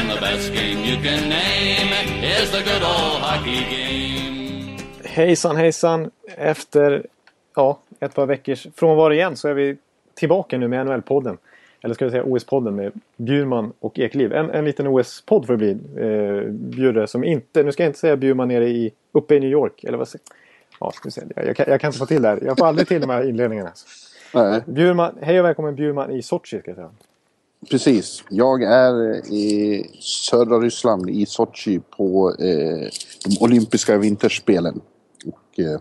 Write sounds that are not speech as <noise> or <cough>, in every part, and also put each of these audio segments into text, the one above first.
And the best game you can name is the good old hockey game. Hejsan hejsan! Efter ja, ett par veckors frånvaro igen så är vi tillbaka nu med NHL-podden. Eller ska vi säga OS-podden med Bjurman och Ekliv. En, en liten OS-podd får det bli. Eh, Bjure som inte, nu ska jag inte säga Bjurman nere i, uppe i New York. Eller vad säger Ja, ska vi. Jag, jag, kan, jag kan inte få till det här. Jag får aldrig till de här inledningarna. Nej. Bjurman, hej och välkommen Bjurman i Sochi ska jag säga. Precis. Jag är i södra Ryssland, i Sochi, på eh, de olympiska vinterspelen. Och eh,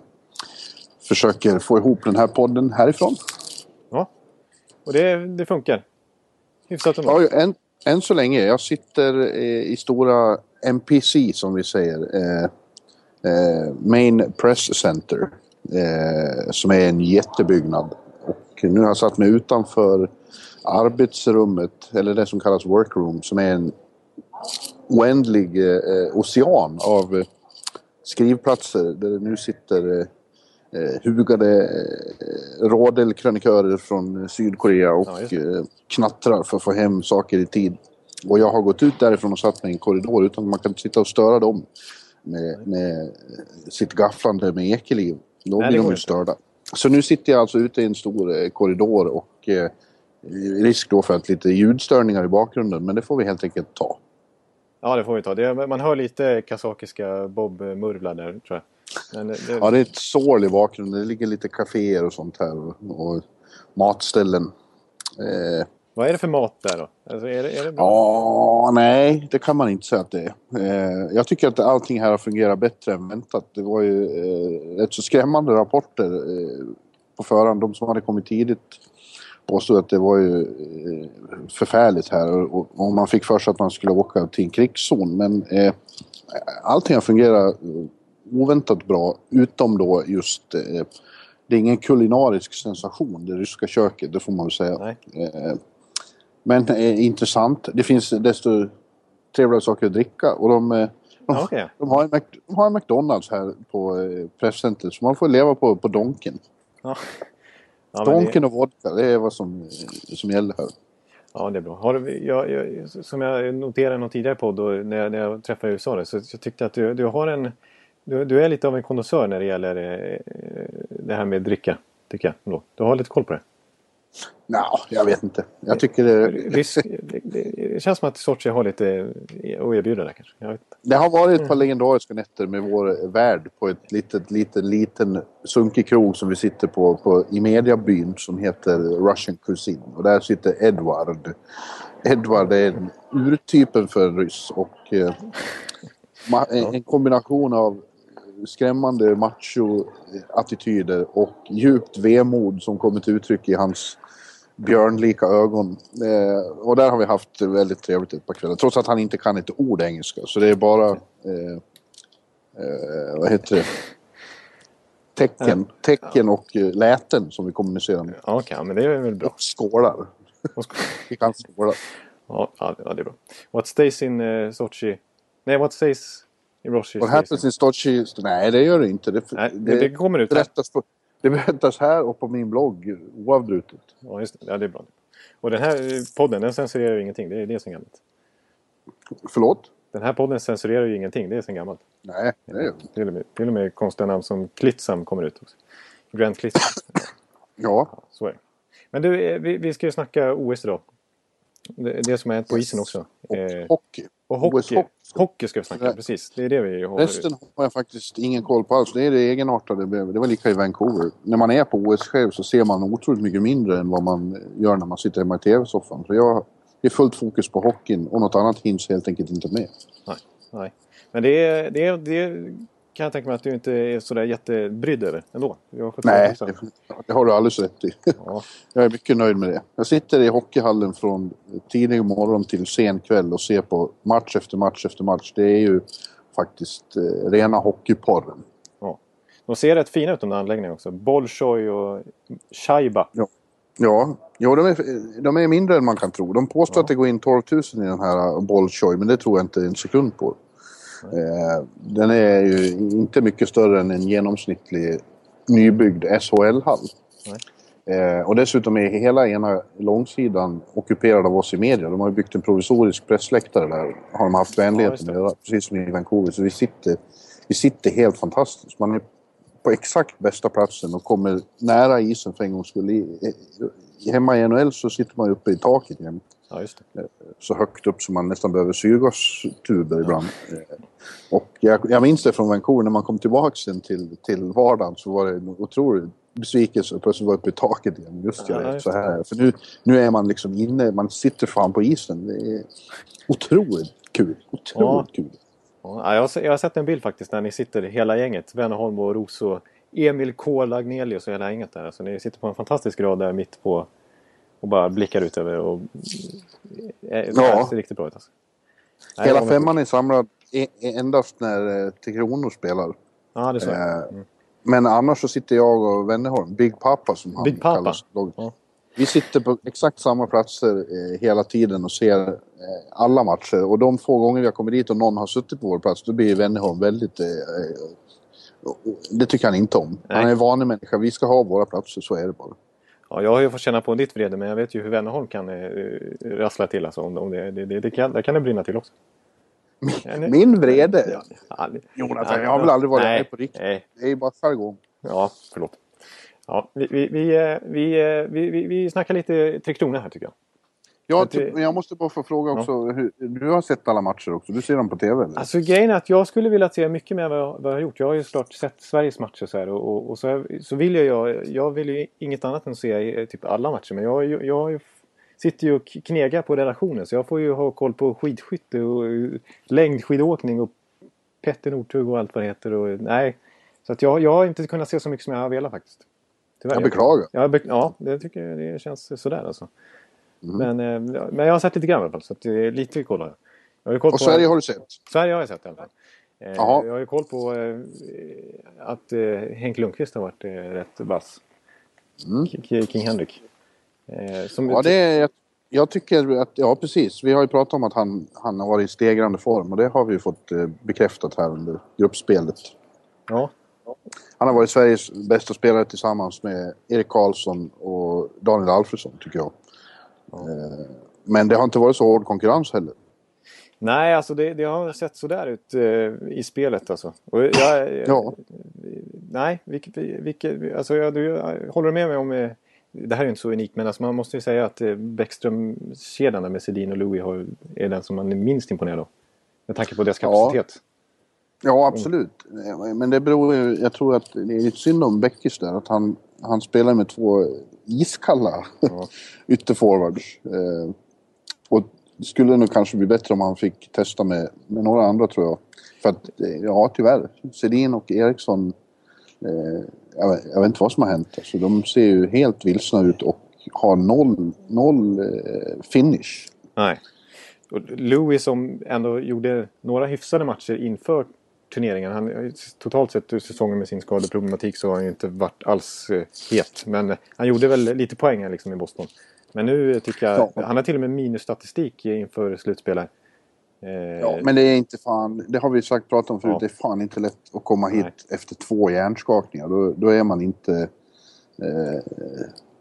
försöker få ihop den här podden härifrån. Ja, och det, det funkar. Hyfsat. Ja, än, än så länge. Jag sitter eh, i stora MPC som vi säger. Eh, eh, Main Press Center. Eh, som är en jättebyggnad. Och nu har jag satt mig utanför arbetsrummet, eller det som kallas workroom, som är en oändlig eh, ocean av eh, skrivplatser där det nu sitter eh, eh, hugade eh, radelkrönikörer från Sydkorea och Ja, eh, knattrar för att få hem saker i tid. Och jag har gått ut därifrån och satt mig i en korridor utan att man kan sitta och störa dem med, med sitt gafflande med ekeliv. Då Nej, blir de ju störda. Så nu sitter jag alltså ute i en stor eh, korridor och eh, risk då för att lite ljudstörningar i bakgrunden men det får vi helt enkelt ta. Ja, det får vi ta. Det, man hör lite kazakiska Bob-murvlar där tror jag. Men det, det, Ja, det är ett sål i bakgrunden. Det ligger lite kaféer och sånt här och, och matställen. Eh, Vad är det för mat där då? Alltså, är det, är det bra? ja, nej, det kan man inte säga att det är. Eh, jag tycker att allting här har fungerat bättre än väntat. Det var ju eh, rätt så skrämmande rapporter eh, på förhand. De som hade kommit tidigt påstod att det var ju eh, förfärligt här och, man fick för sig att man skulle åka till en krigszon. Men eh, allting har fungerat oväntat bra utom då just eh, det är ingen kulinarisk sensation, det ryska köket, det får man väl säga. Eh, men eh, intressant. Det finns desto trevligare saker att dricka och de, eh, de, Ja, okej. de, har, en, de har en McDonalds här på eh, presscentret så man får leva på, på Donken. Ja. Ja, det, och vodka, det är vad som, som gäller här. ja, det är bra. Har du, jag, jag, som jag noterade i någon tidigare podd och när, jag, när jag träffade USA då, så jag tyckte att du, du har en... Du, du är lite av en konnässör när det gäller eh, det här med dricka. Tycker jag. Du har lite koll på det. Nå, jag vet inte. Jag tycker det, det, det, det känns som att Sochi har lite att erbjuda där kanske. Jag vet inte. det har varit ett par legendariska nätter med vår värd på ett litet, liten, liten sunkig krog som vi sitter på, på i mediabyn som heter Russian Cuisine. Och där sitter Edward. Edward är en urtypen för en ryss och eh, en kombination av skrämmande macho-attityder och djupt vemod som kommer till uttryck i hans björnlika ögon. Eh, och där har vi haft väldigt trevligt ett par kvällar. Trots att han inte kan ett ord engelska. Så det är bara... Eh, eh, vad heter det? Tecken, tecken och eh, läten som vi kommunicerar med. Ja, okej. men det är väl bra. Och skålar. Vi kan skåla. Ja, ja, det- är bra. What stays in uh, Sochi... Nej, what stays in Roshi What happens in Sochi? Nej, det gör det inte. Det, Nej, det, det kommer ut berättas, på, det berättas här och på min blogg oavbrutet. Ja, just det. Ja, det är bra. Och den här podden, den censurerar ju ingenting. Det är det sen gammalt. Förlåt? Den här podden censurerar ju ingenting. Det är sen gammalt. Nej, det är Till och med, till och med konstiga namn som Klitsam kommer ut också. Grant Klitsam. Ja, Så är det. Men du, eh, vi, vi ska ju snacka OS idag. Det, det som har hänt på isen också. och Eh, hockey. Och hockey. Hockey. Hockey ska vi snacka Nej. precis. Det är det vi har. Resten har jag faktiskt ingen koll på alls. Det är det egenartade. Det var lika i Vancouver. När man är på OS själv så ser man otroligt mycket mindre än vad man gör när man sitter hemma i tv-soffan. Så jag det är fullt fokus på hockeyn och något annat hinns helt enkelt inte med. Nej, nej. Men det är, det, är, det är kan jag tänka mig att du inte är sådär jättebrydd över ändå. Nej, det, det, har du alldeles rätt i. Ja. <laughs> Jag är mycket nöjd med det. Jag sitter i hockeyhallen från tidig morgon till sen kväll och ser på match efter match efter match. Det är ju faktiskt eh, rena hockeyporren. Ja. De ser rätt fina ut de där anläggningarna också. Bolshoi och Shaiba. Ja, ja. Jo, de, är, de är mindre än man kan tro. De påstår ja. att det går in 12 000 i den här Bolshoi, men det tror jag inte en sekund på. Eh, den är ju inte mycket större än en genomsnittlig nybyggd SHL-hall. Eh, och dessutom är hela ena långsidan ockuperad av oss i media. De har ju byggt en provisorisk pressläktare där. Har de haft vänligheten ja, att göra, precis som i Vancouver. Så vi sitter, vi sitter helt fantastiskt. Man är på exakt bästa platsen och kommer nära isen för en gångs skull. Hemma i NHL så sitter man uppe i taket jämt. Ja, just det. Eh, så högt upp som man nästan behöver syrgastuber ibland. Ja. Eh, och jag, jag minns det från Vancouver, när man kom tillbaka sen till, till vardagen så var det en otrolig besvikelse och plötsligt var uppe i taket igen. Just, ja, just så här. För nu, nu är man liksom inne, man sitter fan på isen. Det är otroligt kul. Otroligt ja. kul. Ja, jag, har, jag har sett en bild faktiskt när ni sitter hela gänget. Wennerholm och Roso, Emil K. Lagnelius och hela gänget där. Alltså, ni sitter på en fantastisk rad där mitt på och bara blickar ut över och... Eh, ja. Det riktigt bra ut alltså. Nej, Hela femman är samlad e- e- endast när eh, Tre Kronor spelar. Ja, det är så. Eh, mm. Men annars så sitter jag och Wennerholm, Big Papa som han Big Papa. kallas. Ja. Vi sitter på exakt samma platser eh, hela tiden och ser eh, alla matcher. Och de få gånger jag kommer dit och någon har suttit på vår plats, då blir Wennerholm väldigt... Eh, det tycker han inte om. Nej. Han är en vanlig människa. Vi ska ha våra platser, så är det bara. Ja, jag har ju fått känna på ditt vrede men jag vet ju hur Wennerholm kan eh, rassla till. Alltså, om, om det, det, det, det kan, där kan det brinna till också. Min, min vrede? Ja, Jonathan, jag har väl aldrig varit nej, på riktigt. Nej. Det är ju bara jargong. Ja, förlåt. Ja, vi, vi, vi, eh, vi, eh, vi, vi, vi snackar lite Tre Kronor här tycker jag. Ja, typ, men jag måste bara få fråga också. Ja. Hur, du har sett alla matcher också? Du ser dem på TV? Eller? Alltså grejen är att jag skulle vilja se mycket mer vad jag, vad jag har gjort. Jag har ju såklart sett Sveriges matcher så här och, och, och så, så vill jag, jag vill ju inget annat än att se typ alla matcher. Men jag, jag, jag sitter ju och knegar på redaktionen så jag får ju ha koll på skidskytte och längdskidåkning och Petter Northug och allt vad det heter. Och, nej, så att jag, jag har inte kunnat se så mycket som jag har velat faktiskt. Tyvärr. Jag beklagar. Jag be, ja, det tycker jag det känns sådär alltså. Mm. Men, eh, men jag har sett lite grann i alla fall. Så att, lite koll har jag. har koll och på, Sverige har du sett? Sverige har jag sett i alla fall. Eh, Aha. Jag har ju koll på eh, att Henk Lundqvist har varit rätt vass. Mm. King Henrik. Som ja, det är, jag tycker att, ja precis. Vi har ju pratat om att han, han har varit i stegrande form och det har vi ju fått bekräftat här under gruppspelet. Ja. Han har varit Sveriges bästa spelare tillsammans med Erik Karlsson och Daniel Alfredsson tycker jag. Eh, men det har inte varit så hård konkurrens heller. Nej, alltså det, det har sett sådär ut eh, i spelet alltså. Jag, ja. Nej, vilket, vilket, alltså jag, du, jag håller med mig om... Eh, det här är inte så unikt men alltså man måste ju säga att Bäckström-kedjan med Sedin och Louis har, är den som man är minst imponerad av. Med tanke på deras kapacitet. Ja. Ja, absolut. Men det beror ju... Jag tror att det är synd om Bäckis där. Att han, han spelar med två iskalla ja. <laughs> ytterforwards. Eh, och det skulle nog kanske bli bättre om han fick testa med, med några andra tror jag. För att, eh, ja tyvärr. Sedin och Eriksson. Eh, jag, vet, jag, vet, inte vad som har hänt. Alltså, de ser ju helt vilsna ut och har noll, noll eh, finish. Nej. Och Louis som ändå gjorde några hyfsade matcher inför turneringen. Han, totalt sett ur säsongen med sin skadeproblematik så har han ju inte varit alls eh, het. Men han gjorde väl lite poäng här liksom i Boston. Men nu tycker jag... Ja. Han har till och med minusstatistik inför slutspelet. Eh, ja, men det är inte fan... Det har vi sagt pratat om förut. Ja. Det är fan inte lätt att komma hit Nej. efter två hjärnskakningar. Då, då är man inte... Eh,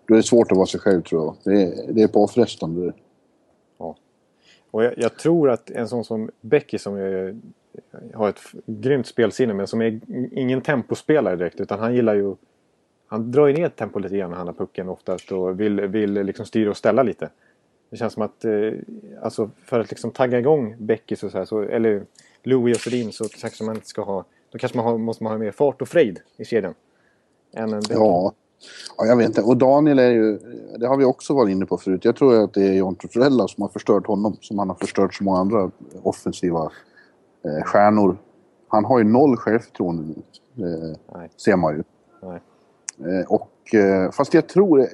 då är det svårt att vara sig själv tror jag. Det är, det är påfrestande. Ja. Och jag, jag, tror att en sån som Becky som är har ett grymt spelsinne men som är ingen tempospelare direkt utan han gillar ju... Han drar ju ner tempo lite grann när han har pucken oftast och vill, vill liksom styra och ställa lite. Det känns som att eh, alltså för att liksom tagga igång Beckis och så, här, så eller Louis och Sedin så kanske man inte ska ha... Då kanske man har, måste man ha mer fart och frejd i kedjan. Än en ja. ja, jag vet inte. Och Daniel är ju... Det har vi också varit inne på förut. Jag tror att det är John Tortorella som har förstört honom. Som han har förstört så många andra offensiva eh, stjärnor. Han har ju noll självförtroende nu. Eh, ser man ju. Eh, och, eh, fast jag tror, eh,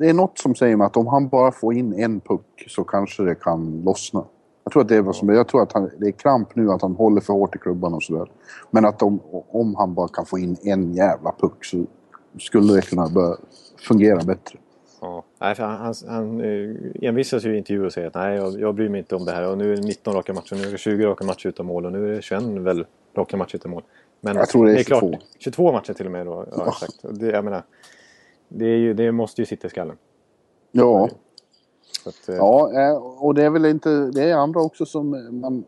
det är något som säger mig att om han bara får in en puck så kanske det kan lossna. Jag tror att det är vad som Jag tror att han, det är kramp nu att han håller för hårt i klubban och sådär. Men att om, om han bara kan få in en jävla puck så skulle det kunna börja fungera bättre. Ja, nej, för han, han, han eh, envisas ju i intervjuer och säger att nej, jag, jag bryr mig inte om det här. Och nu är det 19 raka matcher, nu är det 20 raka matcher utan mål och nu är det 21 väl raka matcher utan mål. Men Jag tror det är 22. klart, 22 matcher till och med då. Ja, exakt. Det, jag menar, det, är ju, det måste ju sitta i skallen. Ja, att, eh, ja eh, och det är väl inte... Det är andra också som man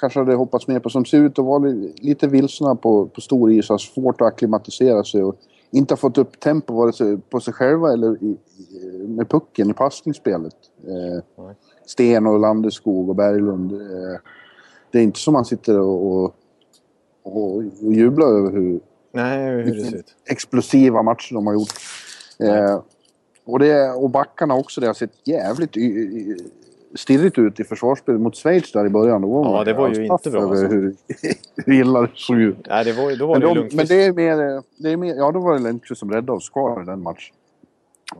kanske hade hoppats mer på. Som ser ut att vara li- lite vilsna på, på stor is. Har svårt att acklimatisera sig och inte har fått upp tempo vare sig på sig själva eller i, i, med pucken i passningsspelet. Eh. Sten och Landeskog och Berglund. Eh, det är inte som man sitter och, och, och, och jublar över hur, nej, hur det ser ut. explosiva matcher de har gjort. Eh, och, det, och backarna också, det har sett jävligt stirrigt ut i försvarsspelet mot Schweiz där i början. Då var Ja, det var ju inte bra, över alltså. Hur, <laughs> hur illa det såg ut. Nej, det var, då var Men, det de, men det är mer, det är mer... Ja, då var det Lundqvist som räddade oss kvar i den matchen.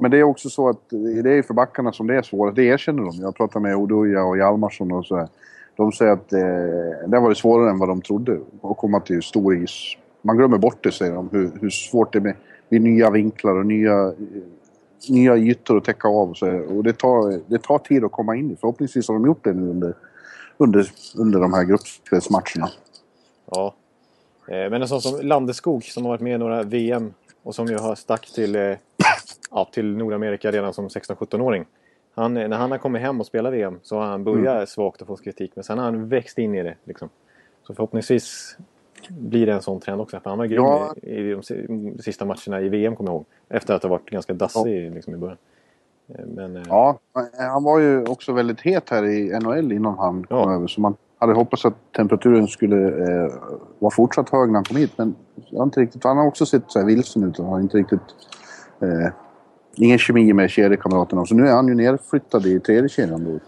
Men det är också så att det är för backarna som det är svårast. Det erkänner de. Jag pratar med Oduya och Hjalmarsson och sådär. De säger att eh, det var det svårare än vad de trodde att komma till stor is. Man glömmer bort det, säger de, hur, hur svårt det är med, med nya vinklar och nya, eh, nya ytor att täcka av. Och, så, och det, tar, det tar tid att komma in i. Förhoppningsvis har de gjort det nu under, under, under de här gruppspelsmatcherna. Ja. Eh, Men en sån som Landeskog som har varit med i några VM och som ju har stack till, eh, ja, till Nordamerika redan som 16-17-åring. Han, eh, när han har kommit hem och spelat VM så har han börjat Mm. svagt och fått kritik men sen har han växt in i det. Liksom. Så förhoppningsvis blir det en sån trend också. För han var grym Ja. i, i de si- de sista matcherna i VM kommer jag ihåg. Efter att ha varit ganska dassig liksom, i början. Eh, Men, eh, Ja, han var ju också väldigt het här i NHL innan han kom Ja. över. Så man hade hoppats att temperaturen skulle eh, vara fortsatt hög när han kom hit. Men jag har inte riktigt, han har också sett så här vilsen ut. Han har inte riktigt... Eh, ingen kemi med kedjekamraterna. Så nu är han ju nerflyttad i tredje kedjan då.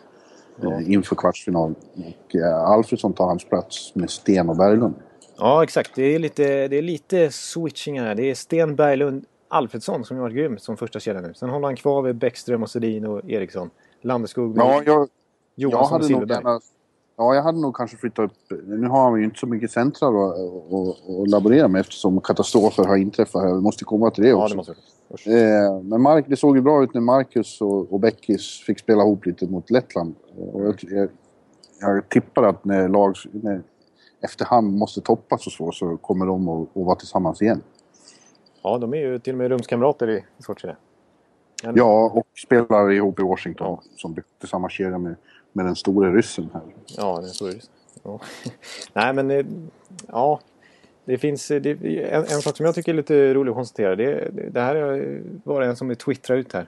Eh, inför kvartsfinal. Och eh, Alfredsson tar hans plats med Sten och Berglund. Ja, exakt. Det är lite, det är lite switching här. Det är Sten Berglund Alfredsson som har varit grym som första kedja nu. Sen håller han kvar vid Bäckström och Sedin och Eriksson. Landeskog Ja, jag, jag Johansson och hade nog Silfverberg. gärna... Ja, jag hade nog kanske flyttat upp... Nu har han ju inte så mycket centrar att, laborera med eftersom katastrofer har inträffat här. Vi måste komma till det Ja, också. det måste vi. Eh, men Mark, det såg ju bra ut när Marcus och, och Beckis fick spela ihop lite mot Lettland. Eh, Och jag, jag, jag tippar att när lag när, efterhand måste toppas och så, så kommer de att, att vara tillsammans igen. Ja, de är ju till och med rumskamrater i Sochi. Men- Ja, och spelar ihop i Washington som till samma kedja med, med den store ryssen här. Ja, så är det. Ja. <laughs> Nej, men eh, ja. Det finns eh, det, en, en sak som jag tycker är lite rolig att konstatera. Det, det, här är- var en som twittrar ut här.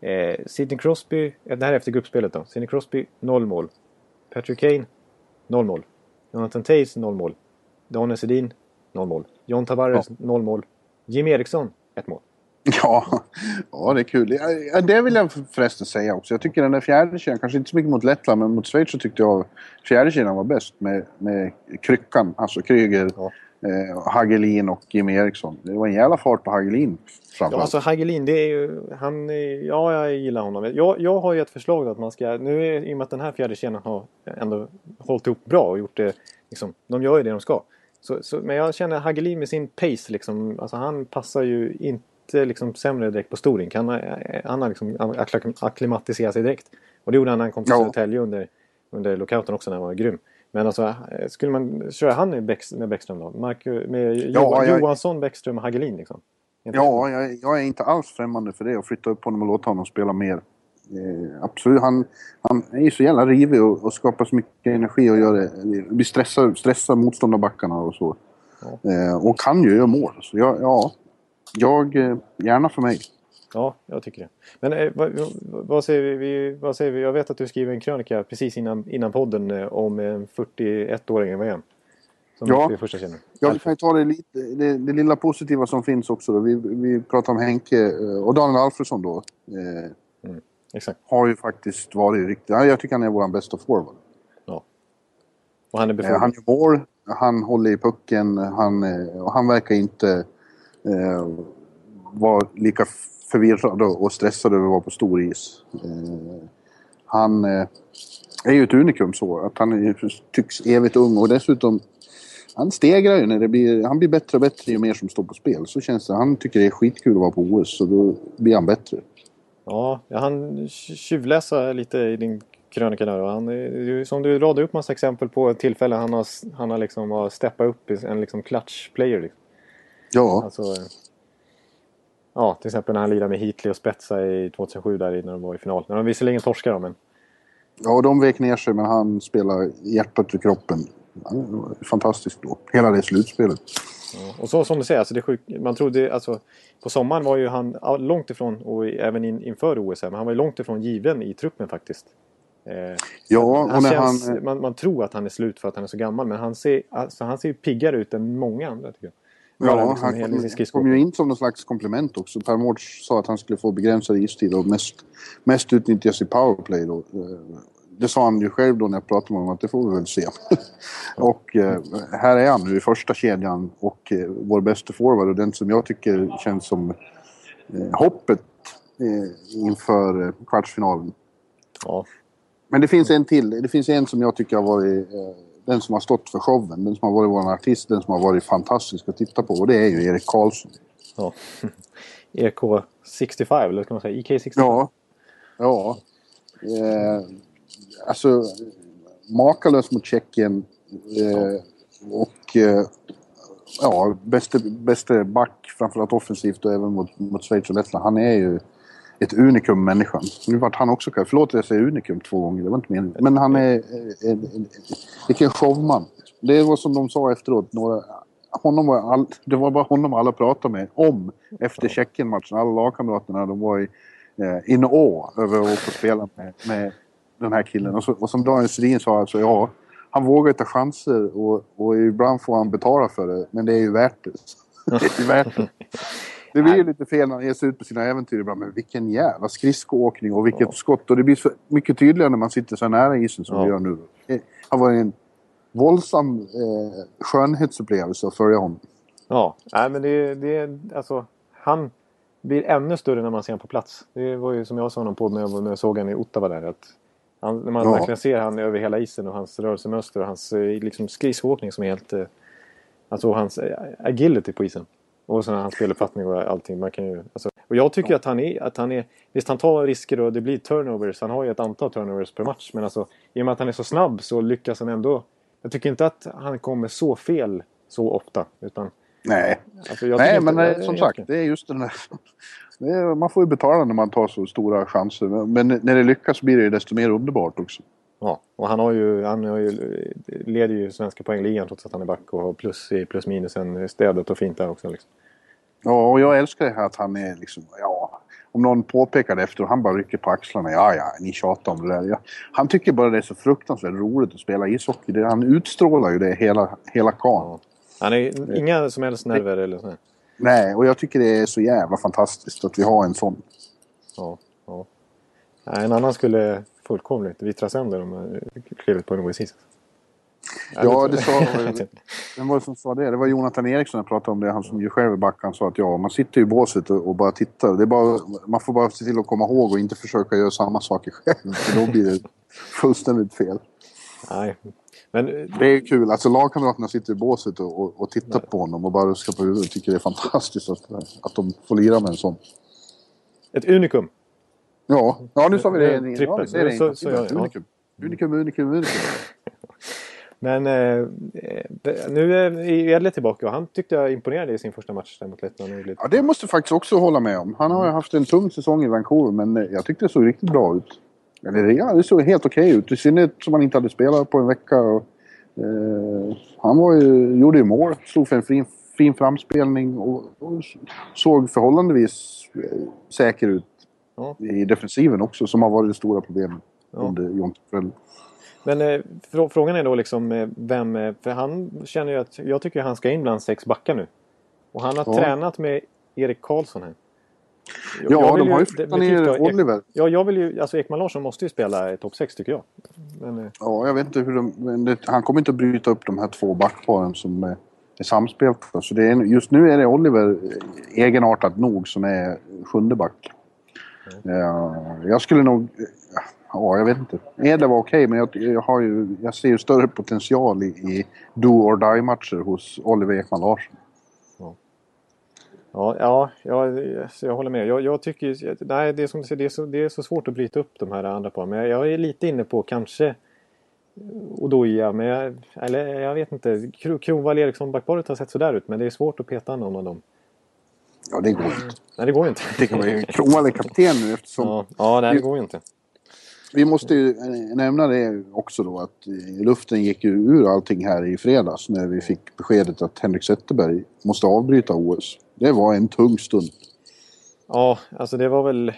Eh, Sidney Crosby, eh, det här är efter gruppspelet då. Sidney Crosby, noll mål. Patrick Kane, noll mål. Jonathan Tays, noll mål. Daniel Sedin, noll mål. John Tavares, noll mål. Jim Eriksson, ett mål. Ja, ja det är kul. Ja, ja, Det vill jag förresten säga också. Jag tycker den där fjärde kedjan, kanske inte så mycket mot Lettland, men mot Schweiz så tyckte jag fjärde kedjan var bäst med, med kryckan. Alltså Kryger, Ja. Eh, Hagelin och Jimmy Eriksson. Det var en jävla fart på Hagelin Ja, framförallt. alltså Hagelin, det är ju... Han, är- ja, jag gillar honom. Jag, jag har ju ett förslag då att man ska... Nu är, i och med att den här fjärde kedjan har ändå hållit ihop bra och gjort det... Liksom, de gör ju det de ska. Så, så, men jag känner Hagelin med sin pace liksom... Alltså han passar ju inte liksom sämre direkt på storink. Han, han har liksom akklimatiserat sig direkt. Och det gjorde han när han kom till Ja. Södertälje under, under lockouten också när han var grym. Men alltså, eh, skulle man köra han med Bäckström då? Mark, med Ja, jag- Johansson, Bäckström och Hagelin liksom? Inte- Ja, jag, jag är inte alls främmande för det. Att flytta upp honom och låta honom spela mer. Eh, absolut. Han, han är ju så jävla rivig och, och skapar så mycket energi och gör det. Vi stressar, stressar motståndarbackarna och så. Eh, och kan ju göra mål. Så jag, ja, jag... Eh, gärna för mig. Ja, jag tycker det. Men eh, vad, vad, säger vi, vi, vad säger vi? Jag vet att du skriver en krönika precis innan, innan podden eh, om en 41-åring i VM. Som Ja. ja. första kedjan. Jag kan ju ta det, lite, det, det lilla positiva som finns också. Då. Vi, vi pratar om Henke eh, och Daniel Alfredsson då. Eh, Exakt. har ju faktiskt varit riktigt... ja, Jag tycker han är vår bästa forward. Ja. Och han är Eh, befordrad. han gör mål. han håller i pucken, han, eh, han verkar inte vara lika förvirrad och stressad över att vara på stor is. Eh, han eh, är ju ett unikum så, att han tycks evigt ung och dessutom han stegrar ju när det blir... Han blir bättre och bättre ju mer som står på spel. Så känns det. Han tycker det är skitkul att vara på OS så då blir han bättre. Ja, jag hann tjuvläsa lite i din krönika där. Han, som du radade upp massa exempel på tillfällen han har, han har liksom har steppat upp en liksom clutch player. Liksom. Ja. Alltså, ja, till exempel när han lirade med Heatley och Spetsa i 2007 där när de var i final. När de visserligen torskade men... Ja, de vek ner sig men han spelar hjärtat ur kroppen. Fantastiskt då. Hela det slutspelet. Ja, och så som du säger, alltså det sjuk, man trodde alltså på sommaren var ju han långt ifrån och även in, inför OS men han var ju långt ifrån given i truppen faktiskt. Eh, ja, och när känns, han... Man, man, tror att han är slut för att han är så gammal men han ser, alltså, han ser piggare ut än många andra tycker jag. Ja, liksom han kom, kom ju in som någon slags komplement också. Per Mårts sa att han skulle få begränsad istid och mest, mest utnyttjas i powerplay då. Eh, det sa han ju själv då när jag pratade med honom att det får vi väl se. <laughs> och eh, här är han nu i första kedjan och eh, vår bästa forward och den som jag tycker känns som eh, hoppet inför kvartsfinalen. Ja. Men det finns en till. Det finns en som jag tycker har varit den som har stått för showen. Den som har varit vår artist. Den som har varit fantastisk att titta på. Och det är ju Erik Karlsson. Ja. <laughs> EK65 eller ska man säga EK65? Ja. Ja. Eh, alltså makalös mot Tjeckien. Eh, och eh, ja, bäste, bäste back framförallt offensivt och även mot, mot Schweiz och Lettland. Han är ju ett unikum människan. Nu vart han också Förlåt att jag säger unikum två gånger, det var inte meningen. Men han är en, en, en, vilken showman. Det var som de sa efteråt. Några, honom var all, det var bara honom alla pratade med om efter Tjeckien-matchen. Alla lagkamraterna de var i, eh, in å över att få spela med, med den här killen. Och, så, och som Daniel Sedin sa, alltså, ja, han vågar ta chanser och, och ibland får han betala för det. Men det är ju värt det. <laughs> det är värt det. <laughs> Det blir ju lite fel när han ger sig ut på sina äventyr ibland. Men vilken jävla skridskoåkning och vilket ja. skott. Och det blir så mycket tydligare när man sitter så nära isen som ja. vi gör nu. Det har varit en våldsam eh, skönhetsupplevelse att följa honom. Ja, nej men det, det alltså han blir ännu större när man ser honom på plats. Det var ju som jag sa honom på när jag, när jag såg honom i Ottawa där. Att han, när man ja. verkligen ser han över hela isen och hans rörelsemönster och hans eh, liksom, skridskoåkning som är helt... Eh, alltså hans agility på isen. Och sen hans speluppfattning och allting. Man kan ju, alltså, och jag tycker ja. att, han är, att han är... Visst, han tar risker och det blir turnovers. Han har ju ett antal turnovers per match. Men alltså, i och med att han är så snabb så lyckas han ändå... Jag tycker inte att han kommer så fel så ofta. Utan, Nej, alltså, Nej men det, som sagt, det är just den där... <laughs> Är, man får ju betala när man tar så stora chanser. Men när det lyckas blir det desto mer underbart också. Ja, och han, har ju, han har ju, leder ju svenska poängligan trots att han är back och har plus i plus minusen städat och fint där också. Liksom. Ja, och jag älskar det här att han är liksom, ja, om någon påpekar det efter han bara rycker på axlarna. Ja, ja, ni tjatar om det där. Ja, han tycker bara det är så fruktansvärt roligt att spela ishockey. Det, han utstrålar ju det hela, hela kan. Han är inga som helst nerver eller så. Nej, och jag tycker det är så jävla fantastiskt att vi har en sån. Ja, ja. En annan skulle fullkomligt vittra sönder om man klivit på en OS-is. Ja, det sa... <laughs> Vem var det som sa det? Det var Jonathan Eriksson jag pratade om det. Han som ju själv är back. Han sa att ja, man sitter i båset och, och, bara tittar. Det är bara, man får bara se till att komma ihåg och inte försöka göra samma saker själv. För då blir det fullständigt fel. Nej. Men, det är kul. Alltså lagkamraterna sitter i båset och, och, och tittar nej. på honom och bara ruskar på huvudet. Tycker det är fantastiskt att, att de får lira med en sån. Ett unikum. Ja, ja nu sa vi det. Trippel. Ja, det, det så, så, så, unikum. unikum, unikum, unikum. <laughs> Men eh, nu är Edle tillbaka och han tyckte jag imponerade i sin första match där mot Lettland. Ja, det måste jag faktiskt också hålla med om. Han har haft en tung säsong i Vancouver men eh, jag tyckte det såg riktigt bra ut. Eller ja, det såg helt okej okay ut. I synnerhet som han inte hade spelat på en vecka. Och, eh, han var ju, gjorde ju mål, slog för en fin, fin framspelning och, och såg förhållandevis eh, säker ut ja. i defensiven också som har varit det stora problemet ja. under John Torell. Men eh, frågan är då liksom eh, vem... Eh, för han känner ju att... Jag tycker han ska in bland sex backar nu. Och han har ja. tränat med Erik Karlsson här. Ja, de har ju flyttat ner Oliver. Ja, jag vill ju, alltså Ekman Larsson måste ju spela topp 6 tycker jag. Men, ja, jag vet inte hur de... Det, han kommer inte att bryta upp de här två backparen som är, är samspelta. Så det är, just nu är det Oliver egenartat nog som är sjunde back. Mm. Ja, jag skulle nog... Ja, jag vet inte. Edler var okej, okay, men jag, jag, har ju, jag ser ju större potential i, i do or die-matcher hos Oliver Ekman Larsson. Ja, ja jag, jag håller med. Jag, jag tycker nej, det, är som det, är så, det är så svårt att bryta upp de här andra paren. Men jag, jag är lite inne på kanske Odoja, men jag, eller jag vet inte. Kronwall Eriksson backparet har sett sådär ut, men det är svårt att peta någon av dem. Ja, det går inte. Nej, det går inte. Kronwall är kapten nu eftersom... Ja, ja nej, det går ju inte. Vi måste ju nämna det också då att luften gick ju ur allting här i fredags när vi fick beskedet att Henrik Zetterberg måste avbryta OS. Det var en tung stund. Ja, alltså det var väl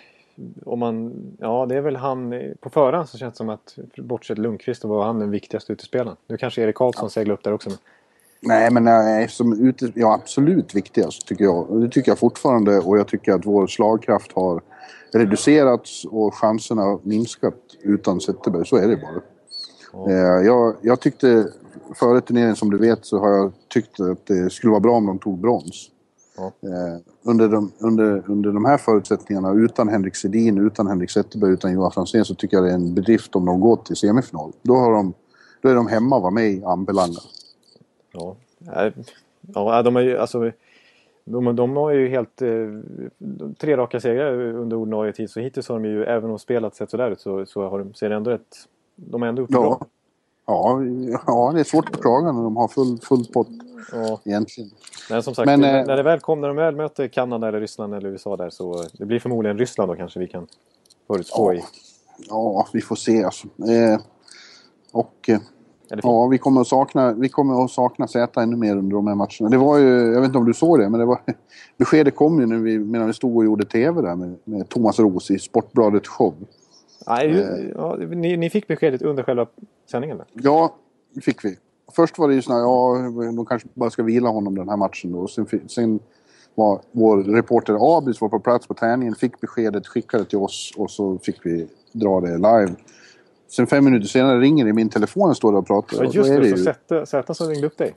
om man, ja det är väl han på förhand så känns det som att bortsett Lundqvist var han den viktigaste utespelaren. Nu kanske Erik Karlsson ja. seglar upp där också. Men... Nej men nej, som ute, ja, absolut viktigast tycker jag. Det tycker jag fortfarande och jag tycker att vår slagkraft har reducerats och chanserna minskat utan Zetterberg. Så är det bara. Eh, jag, jag tyckte före turneringen som du vet så har jag tyckt att det skulle vara bra om de tog brons. Eh, under, de, under, under de här förutsättningarna, utan Henrik Sedin, utan Henrik Zetterberg, utan Johan Franzén så tycker jag det är en bedrift om de går till semifinal. Då, har de, då är de hemma och var med i Ambelanga. Ja, ja de är ju alltså... De, de har ju helt... Eh, tre raka segrar under ordinarie tid så hittills har de ju, även om spelat sett sådär ut så, så har de, ser ändå ett... De är ändå uppe ja. bra. Ja, ja, det är svårt att klaga när de har full, full pott ja. egentligen. Men som sagt, Men, när, eh, när det väl kom, när de väl möter Kanada eller Ryssland eller USA där så det blir förmodligen Ryssland då kanske vi kan förutspå ja. i. Ja, vi får se alltså. Eh, och eh, ja, vi kommer att sakna, vi kommer att sakna Z ännu mer under de här matcherna. Det var ju, jag vet inte om du såg det, men det var, <laughs> beskedet kom ju när vi, medan vi stod och gjorde TV där med, med Thomas Ros i Sportbladet show. Nej, eh, ja, ni, ni, fick beskedet under själva sändningen? Där. Ja, det fick vi. Först var det ju sådär, ja, de kanske bara ska vila honom den här matchen då. Sen, sen var vår reporter Abis var på plats på träningen, fick beskedet, skickade till oss och så fick vi dra det live. Sen fem minuter senare ringer det min telefon och står och pratar. Ja, just det, det så Zäta, Zäta som ringde upp dig?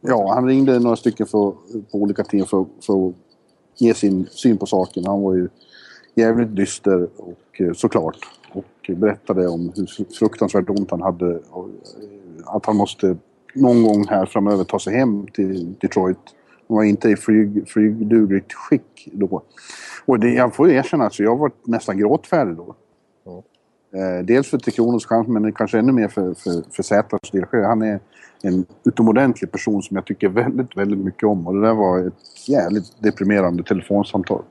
Ja, han ringde några stycken för, på olika tider för, för att ge sin syn på saken. Han var ju jävligt dyster och eh, såklart. Och berättade om hur fruktansvärt ont han hade. Och eh, att han måste någon gång här framöver ta sig hem till Detroit. Han var inte i flyg, flygdugligt skick då. Och det, jag får erkänna att jag var nästan gråtfärdig då. Eh, dels för Tre Kronors chans men kanske ännu mer för, för, för Zätas del. Han är en utomordentlig person som jag tycker väldigt, väldigt mycket om. Och det där var ett jävligt deprimerande telefonsamtal.